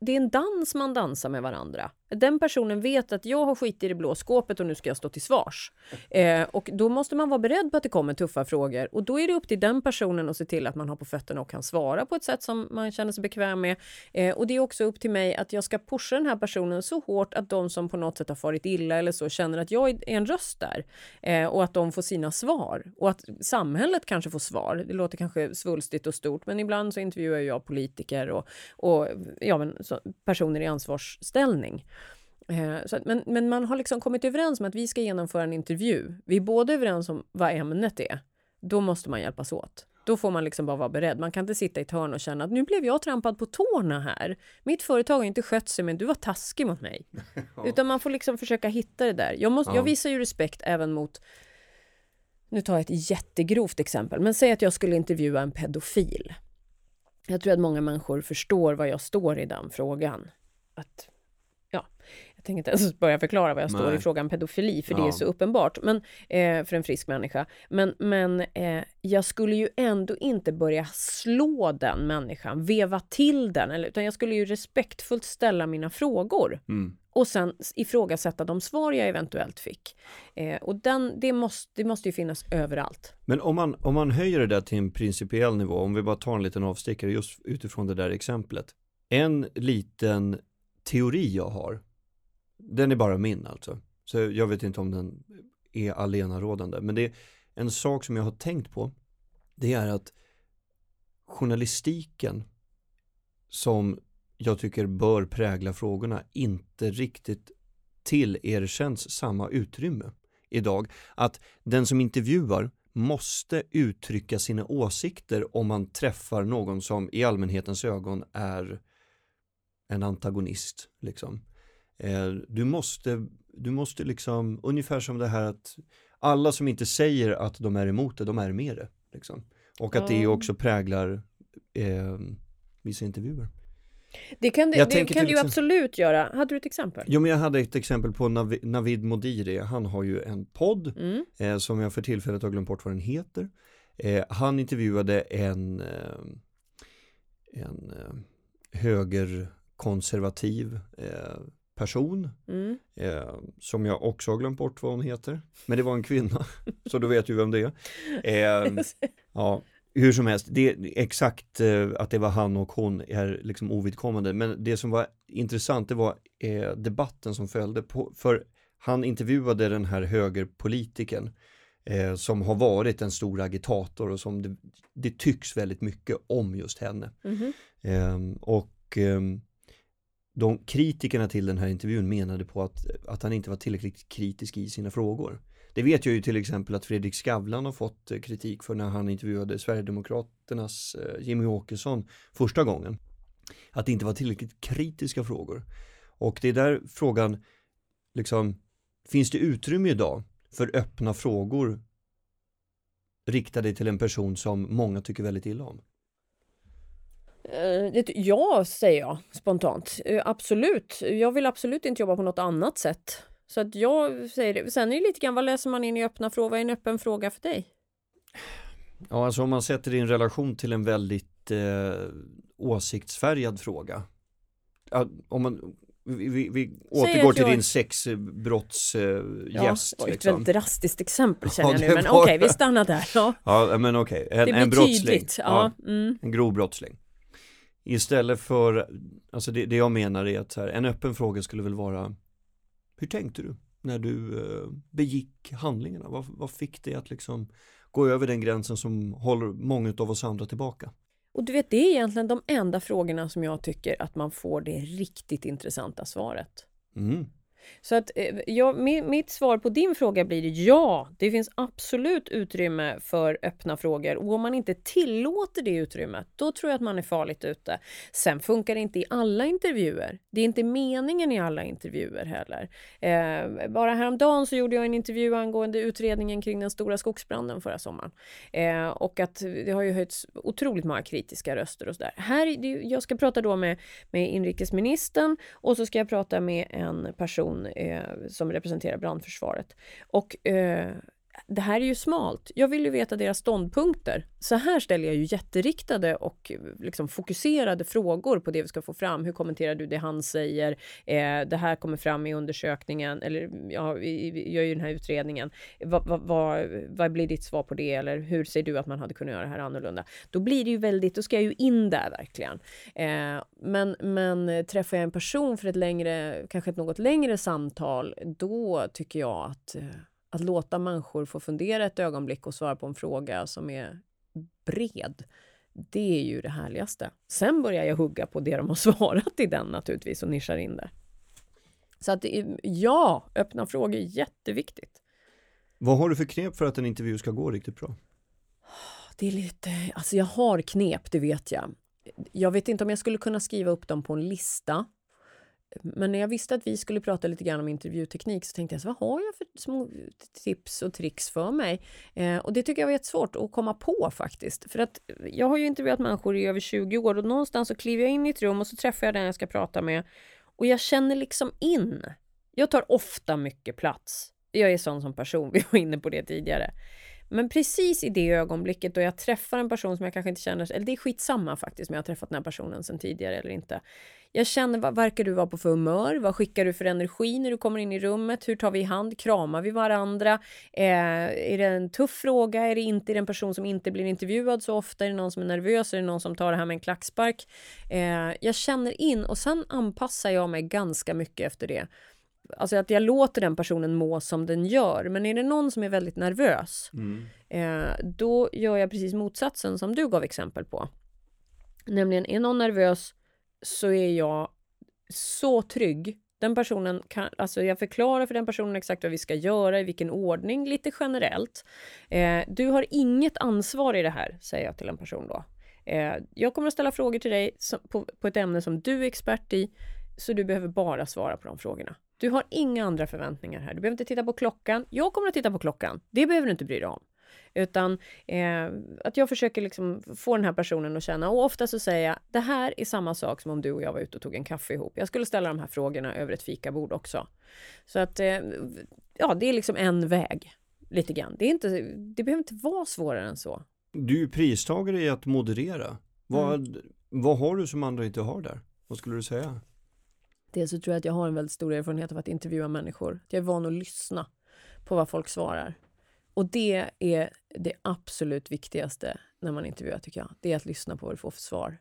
A: det är en dans man dansar med varandra. Den personen vet att jag har skit i det blå skåpet och nu ska jag stå till svars. Eh, och då måste man vara beredd på att det kommer tuffa frågor och då är det upp till den personen att se till att man har på fötterna och kan svara på ett sätt som man känner sig bekväm med. Eh, och det är också upp till mig att jag ska pusha den här personen så hårt att de som på något sätt har farit illa eller så känner att jag är en röst där eh, och att de får sina svar och att samhället kanske får svar. Det låter kanske svulstigt och stort, men ibland så intervjuar jag politiker och, och ja, men, så, personer i ansvarsställning. Eh, så att, men, men man har liksom kommit överens om att vi ska genomföra en intervju. Vi är båda överens om vad ämnet är. Då måste man hjälpas åt. Då får man liksom bara vara beredd. Man kan inte sitta i ett hörn och känna att nu blev jag trampad på tårna här. Mitt företag har inte skött sig men du var taskig mot mig. Utan man får liksom försöka hitta det där. Jag, måste,
B: Ja.
A: jag visar ju respekt även mot nu tar jag ett jättegrovt exempel, men säg att jag skulle intervjua en pedofil. Jag tror att många människor förstår vad jag står i den frågan. Att, ja, tänker inte ens börja förklara vad jag står
B: Nej.
A: i frågan pedofili, för det
B: Ja.
A: är så uppenbart men, eh, för en frisk människa. Men, men eh, jag skulle ju ändå inte börja slå den människan, veva till den, eller, utan jag skulle ju respektfullt ställa mina frågor
B: Mm.
A: och sen ifrågasätta de svar jag eventuellt fick. Eh, och den, det, måste, det måste ju finnas överallt.
B: Men om man, om man höjer det där till en principiell nivå, om vi bara tar en liten avstickare just utifrån det där exemplet. En liten teori jag har, den är bara min alltså. Så jag vet inte om den är allenarådande, men det är en sak som jag har tänkt på det är att journalistiken som jag tycker bör prägla frågorna inte riktigt tillerkänns samma utrymme idag. Att den som intervjuar måste uttrycka sina åsikter om man träffar någon som i allmänhetens ögon är en antagonist. Liksom. Eh, du, måste, du måste liksom, ungefär som det här att alla som inte säger att de är emot det, de är med det. Liksom. Och att det också präglar eh, vissa intervjuer.
A: Det kan, det, det kan du ju absolut göra. Hade du ett exempel?
B: Jo, men jag hade ett exempel på Nav Navid Modiri. Han har ju en podd mm. eh, som jag för tillfället har glömt bort vad den heter. Eh, han intervjuade en, eh, en eh, högerkonservativ person mm. Eh, som jag också har glömt bort vad hon heter. Men det var en kvinna, så då vet du vem det är. ja, hur som helst, det, exakt eh, att det var han och hon är liksom ovidkommande. Men det som var intressant det var eh, debatten som följde på, för han intervjuade den här högerpolitiken eh, som har varit en stor agitator och som det, det tycks väldigt mycket om just henne. Mm och ehm, de kritikerna till den här intervjun menade på att, att han inte var tillräckligt kritisk i sina frågor. Det vet jag ju till exempel att Fredrik Skavlan har fått eh, kritik för när han intervjuade Sverigedemokraternas eh, Jimmy Åkesson första gången. Att det inte var tillräckligt kritiska frågor. Och det är där frågan, liksom, finns det utrymme idag för öppna frågor riktade till en person som många tycker väldigt illa om?
A: Eh, ja, säger jag spontant. Absolut. Jag vill absolut inte jobba på något annat sätt. Så att jag säger det. Sen är det lite grann, vad läser man in i öppna frågor? Vad är en öppen fråga för dig?
B: Ja, alltså om man sätter det i en relation till en väldigt eh, åsiktsfärgad fråga. Om man, vi, vi återgår till din sexbrottsgäst. Eh, ja, det
A: var liksom. ett väldigt drastiskt exempel känner ja, jag nu, men var... okej, okay, vi stannar där. Ja,
B: ja men okej, okay. en, en brottsling. Ja. Mm. En grov brottsling. Istället för, alltså det, det jag menar är att här, en öppen fråga skulle väl vara hur tänkte du när du eh, begick handlingarna? Vad, vad fick dig att liksom gå över den gränsen som håller många av oss andra tillbaka?
A: Och du vet, det är egentligen de enda frågorna som jag tycker att man får det riktigt intressanta svaret. Mm. Så att eh, ja, mitt svar på din fråga blir ja, det finns absolut utrymme för öppna frågor och om man inte tillåter det utrymmet, då tror jag att man är farligt ute. Sen funkar det inte i alla intervjuer. Det är inte meningen i alla intervjuer heller. Eh, bara häromdagen så gjorde jag en intervju angående utredningen kring den stora skogsbranden förra sommaren eh, och att det har ju höjts otroligt många kritiska röster och sådär. Här, jag ska prata då med, med inrikesministern och så ska jag prata med en person person eh, som representerar brandförsvaret. Och eh, det här är ju smalt. Jag vill ju veta deras ståndpunkter. Så här ställer jag ju jätteriktade och liksom fokuserade frågor på det vi ska få fram. Hur kommenterar du det han säger? Eh, det här kommer fram i undersökningen, eller ja, vi gör ju den här utredningen. Vad, va, va, va blir ditt svar på det? Eller hur ser du att man hade kunnat göra det här annorlunda? Då blir det ju väldigt, då ska jag ju in där verkligen. Eh, men, men träffar jag en person för ett längre, kanske ett något längre samtal, då tycker jag att eh, att låta människor få fundera ett ögonblick och svara på en fråga som är bred, det är ju det härligaste. Sen börjar jag hugga på det de har svarat i den naturligtvis och nischar in där. Så att ja, öppna frågor är jätteviktigt.
B: Vad har du för knep för att en intervju ska gå riktigt bra?
A: Det är lite, alltså jag har knep, det vet jag. Jag vet inte om jag skulle kunna skriva upp dem på en lista. Men när jag visste att vi skulle prata lite grann om intervjuteknik så tänkte jag så, vad har jag för små tips och tricks för mig? Eh, och det tycker jag var jättesvårt att komma på faktiskt. För att jag har ju intervjuat människor i över 20 år och någonstans så kliver jag in i ett rum och så träffar jag den jag ska prata med och jag känner liksom in. Jag tar ofta mycket plats. Jag är sån som person, vi var inne på det tidigare. Men precis i det ögonblicket då jag träffar en person som jag kanske inte känner, eller det är skitsamma faktiskt om jag har träffat den här personen sedan tidigare eller inte. Jag känner vad verkar du vara på för humör? Vad skickar du för energi när du kommer in i rummet? Hur tar vi i hand? Kramar vi varandra? Eh, är det en tuff fråga? Är det inte? Är det en person som inte blir intervjuad så ofta? Är det någon som är nervös? Är det någon som tar det här med en klackspark? Eh, jag känner in och sen anpassar jag mig ganska mycket efter det. alltså att jag låter den personen må som den gör. Men är det någon som är väldigt nervös,
B: Mm.
A: eh, då gör jag precis motsatsen som du gav exempel på. Nämligen, är någon nervös så är jag så trygg. Den personen kan, alltså jag förklarar för den personen exakt vad vi ska göra, i vilken ordning, lite generellt. Eh, du har inget ansvar i det här, säger jag till en person då. Eh, jag kommer att ställa frågor till dig som, på, på ett ämne som du är expert i, så du behöver bara svara på de frågorna. Du har inga andra förväntningar här. Du behöver inte titta på klockan. Jag kommer att titta på klockan. Det behöver du inte bry dig om. Utan eh, att jag försöker liksom få den här personen att känna, och ofta så säger jag, det här är samma sak som om du och jag var ute och tog en kaffe ihop. Jag skulle ställa de här frågorna över ett fikabord också. Så att, eh, ja, det är liksom en väg, lite grann. Det, är inte, det behöver inte vara svårare än så.
B: Du är pristagare i att moderera. Vad,
A: Mm.
B: vad har du som andra inte har där? Vad skulle du säga?
A: Dels så tror jag att jag har en väldigt stor erfarenhet av att intervjua människor. Jag är van att lyssna på vad folk svarar. Och det är det absolut viktigaste när man intervjuar tycker jag. Det är att lyssna på vad du får för svar.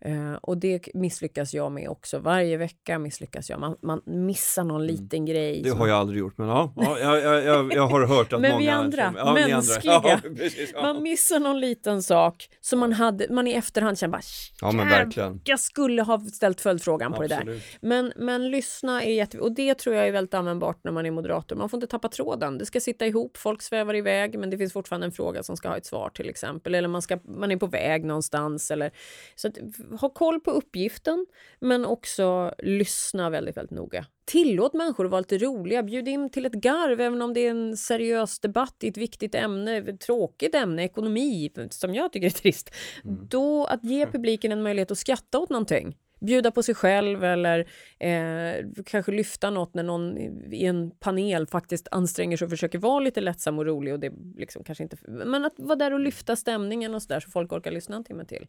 A: Eh, och det misslyckas jag med också. Varje vecka misslyckas jag. Man, man missar någon liten grej.
B: Mm. Det
A: som-
B: har jag aldrig gjort, men ja, ja jag, jag, jag, jag har hört att
A: Men
B: många...
A: vi andra,
B: ja,
A: mänskliga.
B: Ja, precis, ja.
A: Man missar någon liten sak som man, hade, man i efterhand känner bara
B: ja, men verkligen.
A: jag skulle ha ställt följdfrågan på det där.
B: Absolut.
A: Men, men lyssna är jätte... Och det tror jag är väldigt användbart när man är moderator. Man får inte tappa tråden. Det ska sitta ihop, folk svävar iväg men det finns fortfarande en fråga som ska ha ett svar till exempel. Eller man, ska, man är på väg någonstans. Eller... Så att, ha koll på uppgiften men också lyssna väldigt, väldigt noga. Tillåt människor att vara lite roliga. Bjud in till ett garv även om det är en seriös debatt i ett viktigt ämne, ett tråkigt ämne, ekonomi, som jag tycker är trist. Då att ge publiken en möjlighet att skratta åt någonting. Bjuda på sig själv eller eh, kanske lyfta något när någon i en panel faktiskt anstränger sig och försöker vara lite lättsam och rolig. Och det liksom kanske inte, men att vara där och lyfta stämningen och så där så folk orkar lyssna en timme till.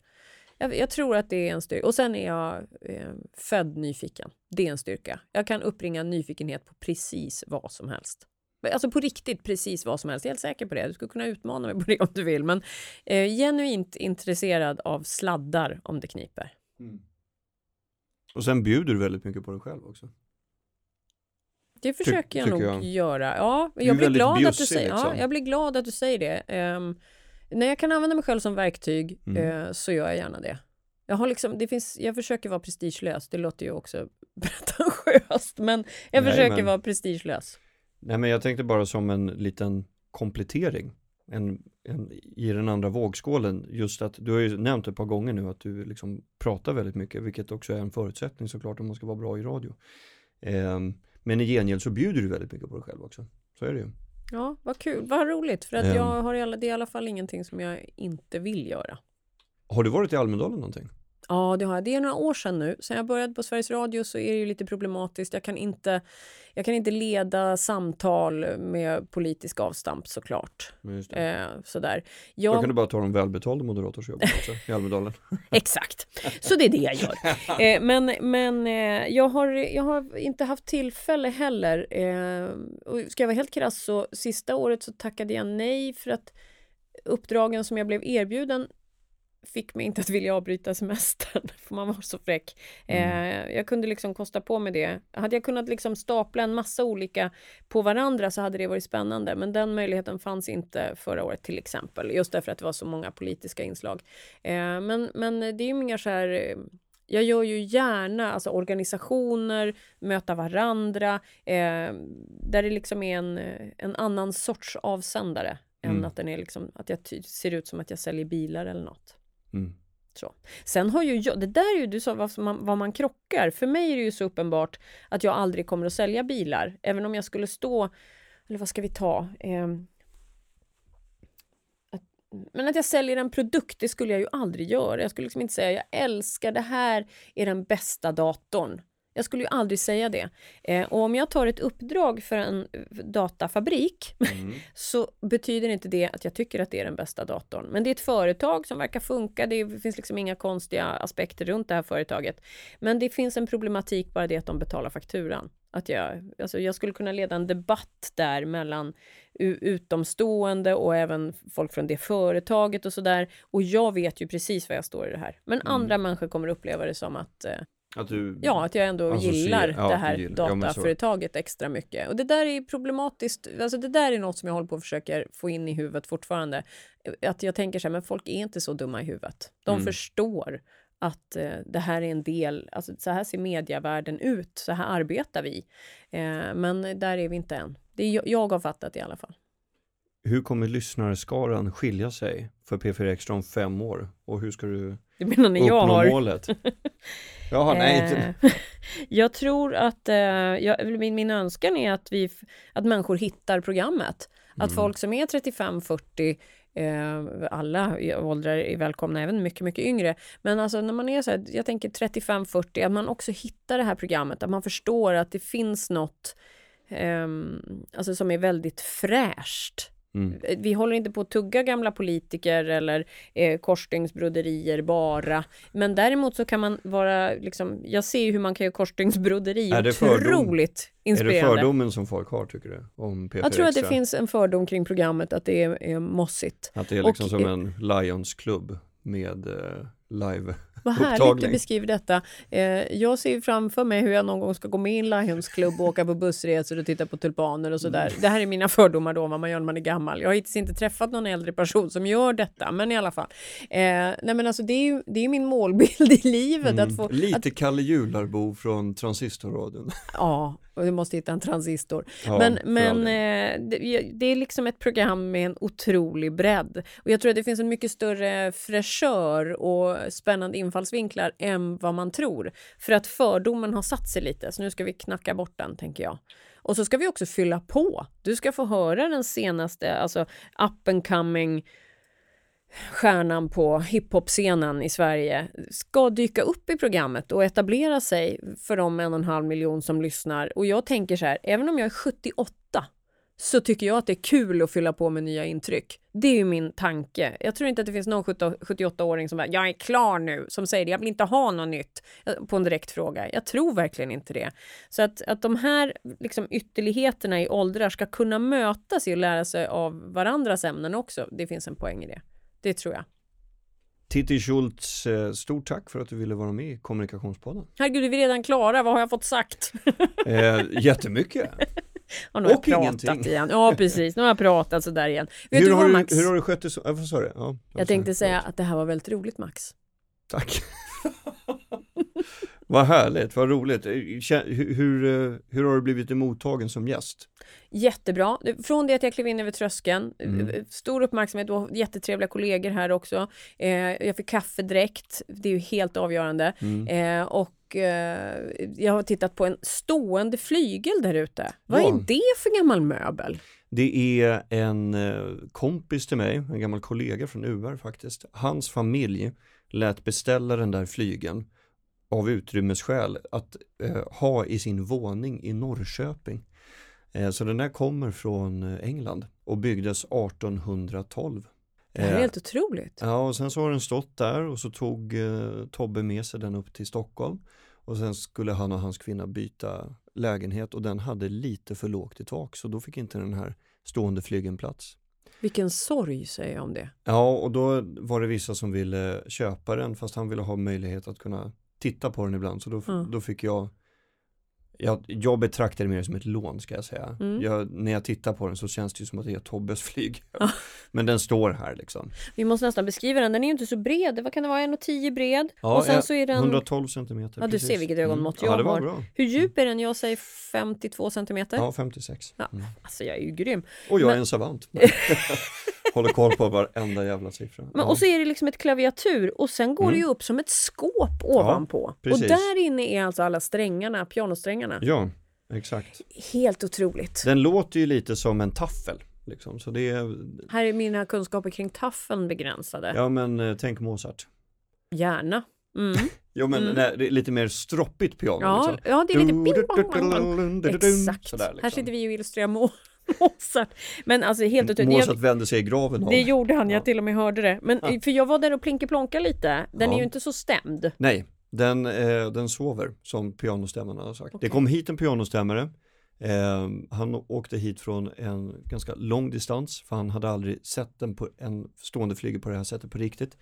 A: Jag, jag tror att det är en styrka. Och sen är jag eh, född nyfiken. Det är en styrka. Jag kan uppringa nyfikenhet på precis vad som helst. Alltså på riktigt precis vad som helst. Jag är helt säker på det. Du skulle kunna utmana mig på det om du vill. Men eh, genuint intresserad av sladdar om det kniper.
B: Och sen bjuder du väldigt mycket på dig själv också.
A: Det försöker jag
B: tycker
A: nog
B: jag.
A: göra. Ja, jag blir, glad att du säger, ja,
B: liksom.
A: jag blir glad att du säger det. Ehm, när jag kan använda mig själv som verktyg
B: Mm.
A: eh, så gör jag gärna det. Jag, har liksom, det finns, jag försöker vara prestigelös. Det låter ju också pretentiöst, men jag
B: Nej,
A: försöker
B: men-
A: vara prestigelös.
B: Nej, men jag tänkte bara som en liten komplettering. En, en, I den andra vågskålen, just att du har ju nämnt ett par gånger nu att du liksom pratar väldigt mycket, vilket också är en förutsättning såklart om man ska vara bra i radio. Ehm, men i gengäld så bjuder du väldigt mycket på dig själv också. Så är det ju.
A: Ja, vad kul, vad roligt. För att
B: Ehm.
A: jag har i alla, det är i alla fall ingenting som jag inte vill göra.
B: Har du varit i Almedalen någonting?
A: Ja, det har jag. Det är några år sedan nu. Sen jag började på Sveriges Radio så är det ju lite problematiskt. Jag kan inte, jag kan inte leda samtal med politisk avstamp såklart.
B: Just det.
A: Eh, sådär.
B: Då
A: Jag,
B: kan du bara ta de välbetalda moderatorsjobben också i Almedalen.
A: Exakt. Så det är det jag gör. Eh, men men eh, jag, har, jag har inte haft tillfälle heller. Eh, och ska jag vara helt krass så sista året så tackade jag nej för att uppdragen som jag blev erbjuden fick mig inte att vilja avbryta semestern, får man vara så fräck. Eh, jag kunde liksom kosta på mig det. Hade jag kunnat liksom stapla en massa olika på varandra så hade det varit spännande, men den möjligheten fanns inte förra året till exempel, just därför att det var så många politiska inslag. Eh, men, men det är ju mer så här eh, jag gör ju gärna alltså organisationer, möta varandra, eh, där det liksom är en, en annan sorts avsändare än
B: Mm.
A: att den är liksom, att jag ser ut som att jag säljer bilar eller något.
B: Mm.
A: Så. Sen har ju jag, det där är ju, du sa vad man, vad man krockar. För mig är det ju så uppenbart att jag aldrig kommer att sälja bilar. Även om jag skulle stå, eller vad ska vi ta? Eh, att, men att jag säljer en produkt, det skulle jag ju aldrig göra. Jag skulle liksom inte säga jag älskar det här är den bästa datorn. Jag skulle ju aldrig säga det. Eh, och om jag tar ett uppdrag för en datafabrik
B: Mm.
A: så betyder inte det att jag tycker att det är den bästa datorn. Men det är ett företag som verkar funka. Det finns liksom inga konstiga aspekter runt det här företaget. Men det finns en problematik bara det att de betalar fakturan. Att jag, alltså jag skulle kunna leda en debatt där mellan utomstående och även folk från det företaget och sådär. Och jag vet ju precis var jag står i det här. Men
B: Mm.
A: andra människor kommer uppleva det som att eh,
B: Att du,
A: Ja, att jag ändå gillar det här
B: gillar- ja,
A: dataföretaget extra mycket. Och det där är problematiskt. Alltså det där är något som jag håller på att försöka få in i huvudet fortfarande. Att jag tänker så här, men folk är inte så dumma i huvudet. De
B: Mm.
A: förstår att eh, det här är en del, alltså så här ser medievärlden ut, så här arbetar vi. Eh, men där är vi inte än. Det är, jag- jag har fattat i alla fall.
B: hur kommer lyssnarskaran skilja sig för P4 Extra om fem år? Och hur ska du
A: Det menar ni jag har.
B: målet? Jaha, nej, inte.
A: Eh, jag tror att eh, jag, min, min önskan är att, vi, att människor hittar programmet. Att
B: Mm.
A: folk som är 35-40, eh, alla åldrar är välkomna, även mycket, mycket yngre. Men alltså när man är så här, jag tänker 35-40, att man också hittar det här programmet, att man förstår att det finns något ehm, alltså som är väldigt fräscht.
B: Mm.
A: Vi håller inte på att tugga gamla politiker eller eh, korsstygnsbroderier bara. Men däremot så kan man vara, liksom, jag ser ju hur man kan göra korsstygnsbroderi
B: Är det fördom?
A: otroligt
B: Är det
A: inspirerande.
B: fördomen som folk har tycker du? Om P4
A: jag tror att det finns en fördom kring programmet att det är, är mossigt.
B: Att det är liksom
A: och-
B: som en Lions-klubb med eh, live
A: Vad härligt du beskriver detta. Eh, jag ser ju framför mig hur jag någon gång ska gå med i en Lions Club och åka på bussresor och titta på tulpaner och sådär. Det här är mina fördomar då vad man gör när man är gammal. Jag har hittills inte träffat någon äldre person som gör detta, men i alla fall. Eh, nej men alltså det är ju det är min målbild i livet. Att få,
B: Mm. Lite Kalle Jularbo från Transistorradion.
A: Ja, och du måste hitta en transistor.
B: Ja,
A: men men eh, det, det är liksom ett program med en otrolig bredd. Och jag tror att det finns en mycket större fräschör och spännande infallsvinklar än vad man tror. För att fördomen har satt sig lite, så nu ska vi knacka bort den, tänker jag. Och så ska vi också fylla på. Du ska få höra den senaste, alltså up and coming stjärnan på hiphop-scenen i Sverige ska dyka upp i programmet och etablera sig för de en och en halv miljon som lyssnar. Och jag tänker så här, även om jag är 78 så tycker jag att det är kul att fylla på med nya intryck. Det är ju min tanke. Jag tror inte att det finns någon 78-åring som bara, jag är klar nu, som säger det, jag vill inte ha något nytt eh, på en direkt fråga. Jag tror verkligen inte det. Så att, att de här liksom, ytterligheterna i åldrar ska kunna mötas i och lära sig av varandras ämnen också. Det finns en poäng i det. Det tror jag.
B: Titti Schultz, eh, stort tack för att du ville vara med i Kommunikationspodden.
A: Herregud, är vi redan klara? Vad har jag fått sagt?
B: Eh, jättemycket.
A: Ja, nu har jag
B: Och
A: pratat
B: ingenting.
A: igen. Ja, precis. Nu har jag pratat sådär igen. Vet
B: hur,
A: du
B: har
A: vad,
B: du,
A: Max?
B: hur har du skött det? Så, ja, du? Ja,
A: Jag tänkte säga att det här var väldigt roligt, Max.
B: Tack. vad härligt, vad roligt. Eh, Hur, hur, eh, hur har du blivit mottagen som gäst?
A: Jättebra. Från det att jag klev in över tröskeln,
B: Mm.
A: eh, stor uppmärksamhet, har jättetrevliga kollegor här också. Eh, jag fick kaffe direkt, det är ju helt avgörande.
B: Mm.
A: Eh, och jag har tittat på en stående flygel där ute. Vad
B: Ja.
A: är det för gammal möbel?
B: Det är en kompis till mig, en gammal kollega från UR faktiskt. Hans familj lät beställa den där flygeln av utrymmesskäl att eh, ha i sin våning i Norrköping. Eh, så den där kommer från eh, England och byggdes 1812.
A: Det här är
B: Eh,
A: helt otroligt.
B: Ja, och sen så har den stått där och så tog eh, Tobbe med sig den upp till Stockholm. Och sen skulle han och hans kvinna byta lägenhet och den hade lite för lågt i tak så då fick inte den här stående flygeln plats.
A: Vilken sorg säger jag om det.
B: Ja, och då var det vissa som ville köpa den fast han ville ha möjlighet att kunna titta på den ibland så då,
A: Mm.
B: då fick jag jag, jag betraktar det mer som ett lån ska jag säga.
A: Mm.
B: Jag, när jag tittar på den så känns det ju som att det är Tobbes flyg. Men den står här liksom.
A: Vi måste nästan beskriva den. Den är ju inte så bred. Vad kan det vara? 1,10 bred?
B: Ja,
A: och sen
B: eh,
A: så är den...
B: 112 centimeter.
A: Ja, du
B: precis.
A: ser vilket ögonmått
B: Mm.
A: jag
B: Ja,
A: har.
B: bra.
A: Hur djup är den? Jag säger 52 centimeter.
B: Ja, 56.
A: Ja.
B: Mm.
A: Alltså jag är ju grym.
B: Och jag
A: Men-
B: är en savant. Håller koll på varenda jävla siffra.
A: Men,
B: ja.
A: Och så är det liksom ett klaviatur och sen går
B: Mm.
A: det ju upp som ett skåp ovanpå. och
B: precis.
A: där inne är alltså alla strängarna, pianosträngarna.
B: ja, exakt.
A: Helt otroligt.
B: Den låter ju lite som en taffel. Liksom. Så det är,
A: Här är mina kunskaper kring taffeln begränsade.
B: ja men eh, tänk Mozart.
A: Gärna. Mm.
B: Jo men
A: Mm.
B: nej, det är lite mer stroppigt piano.
A: Ja,
B: liksom.
A: ja, det är lite... Exakt. Här sitter vi och illustrerar Mo- Mozart. Men alltså helt otroligt.
B: Mozart
A: Jag-
B: vände sig i graven av.
A: Det gjorde han, jag
B: Ja.
A: till och med hörde det. Men
B: Ja.
A: för jag var där och plinkeplonka lite. Den är ju inte så stämd.
B: Nej, den, eh, den sover som pianostämmarna har sagt.
A: Okej.
B: Det kom hit en pianostämmare. Eh, han åkte hit från en ganska lång distans för han hade aldrig sett den på en stående flygel på det här sättet på riktigt.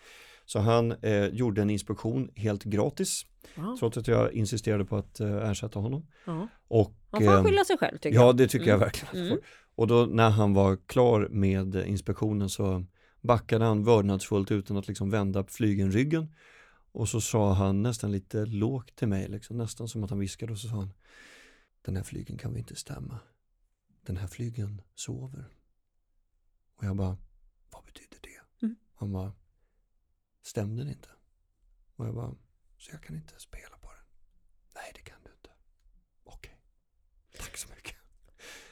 B: Så han eh, gjorde en inspektion helt gratis,
A: Ja.
B: trots att jag insisterade på att eh, ersätta honom.
A: Ja.
B: Och,
A: Man får
B: eh,
A: skylla sig själv tycker
B: Ja,
A: jag.
B: det tycker jag
A: Mm.
B: verkligen. att han
A: Mm.
B: Och då när han var klar med inspektionen så backade han vördnadsfullt utan att liksom vända flygen ryggen. Och så sa han nästan lite lågt till mig, liksom, nästan som att han viskade och så sa han Den här flygen kan vi inte stämma. Den här flygen sover. Och jag bara, vad betyder det?
A: Mm.
B: Han bara, stämde den inte? Och jag bara, så jag kan inte spela på den? Nej, det kan du inte. Okej, tack så mycket.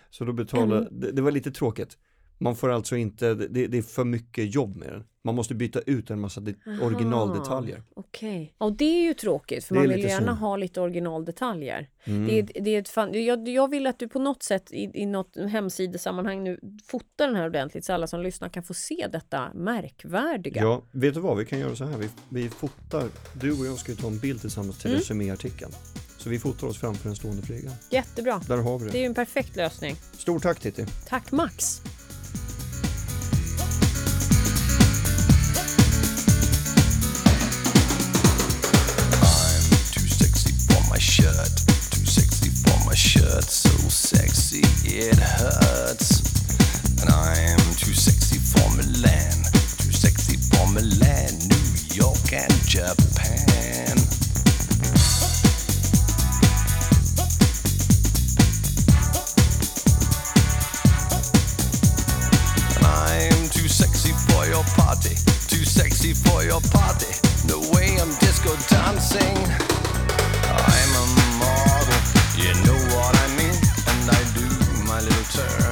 B: Så då betalade,
A: Mm.
B: det, det var lite tråkigt. Man får alltså inte, det, det är för mycket jobb med den. Man måste byta ut en massa
A: Aha.
B: originaldetaljer.
A: Okej. Och det är ju tråkigt för man vill gärna
B: synd.
A: ha lite originaldetaljer.
B: Mm.
A: Det är, det är ett fan, jag, jag vill att du på något sätt i, i något hemsidesammanhang nu fotar den här ordentligt så alla som lyssnar kan få se detta märkvärdiga.
B: Ja, vet du vad? Vi kan göra så här. Vi, vi fotar, du och jag ska ju ta en bild tillsammans till
A: Mm.
B: resuméartikeln. Så vi fotar oss framför den stående flygan.
A: Jättebra.
B: Där har vi
A: Det
B: det.
A: är ju en perfekt lösning.
B: Stort tack Titti.
A: Tack Max.
C: Sexy it hurts. And I'm too sexy for Milan. Too sexy for Milan, New York, and Japan. And I'm too sexy for your party. Too sexy for your party. sir.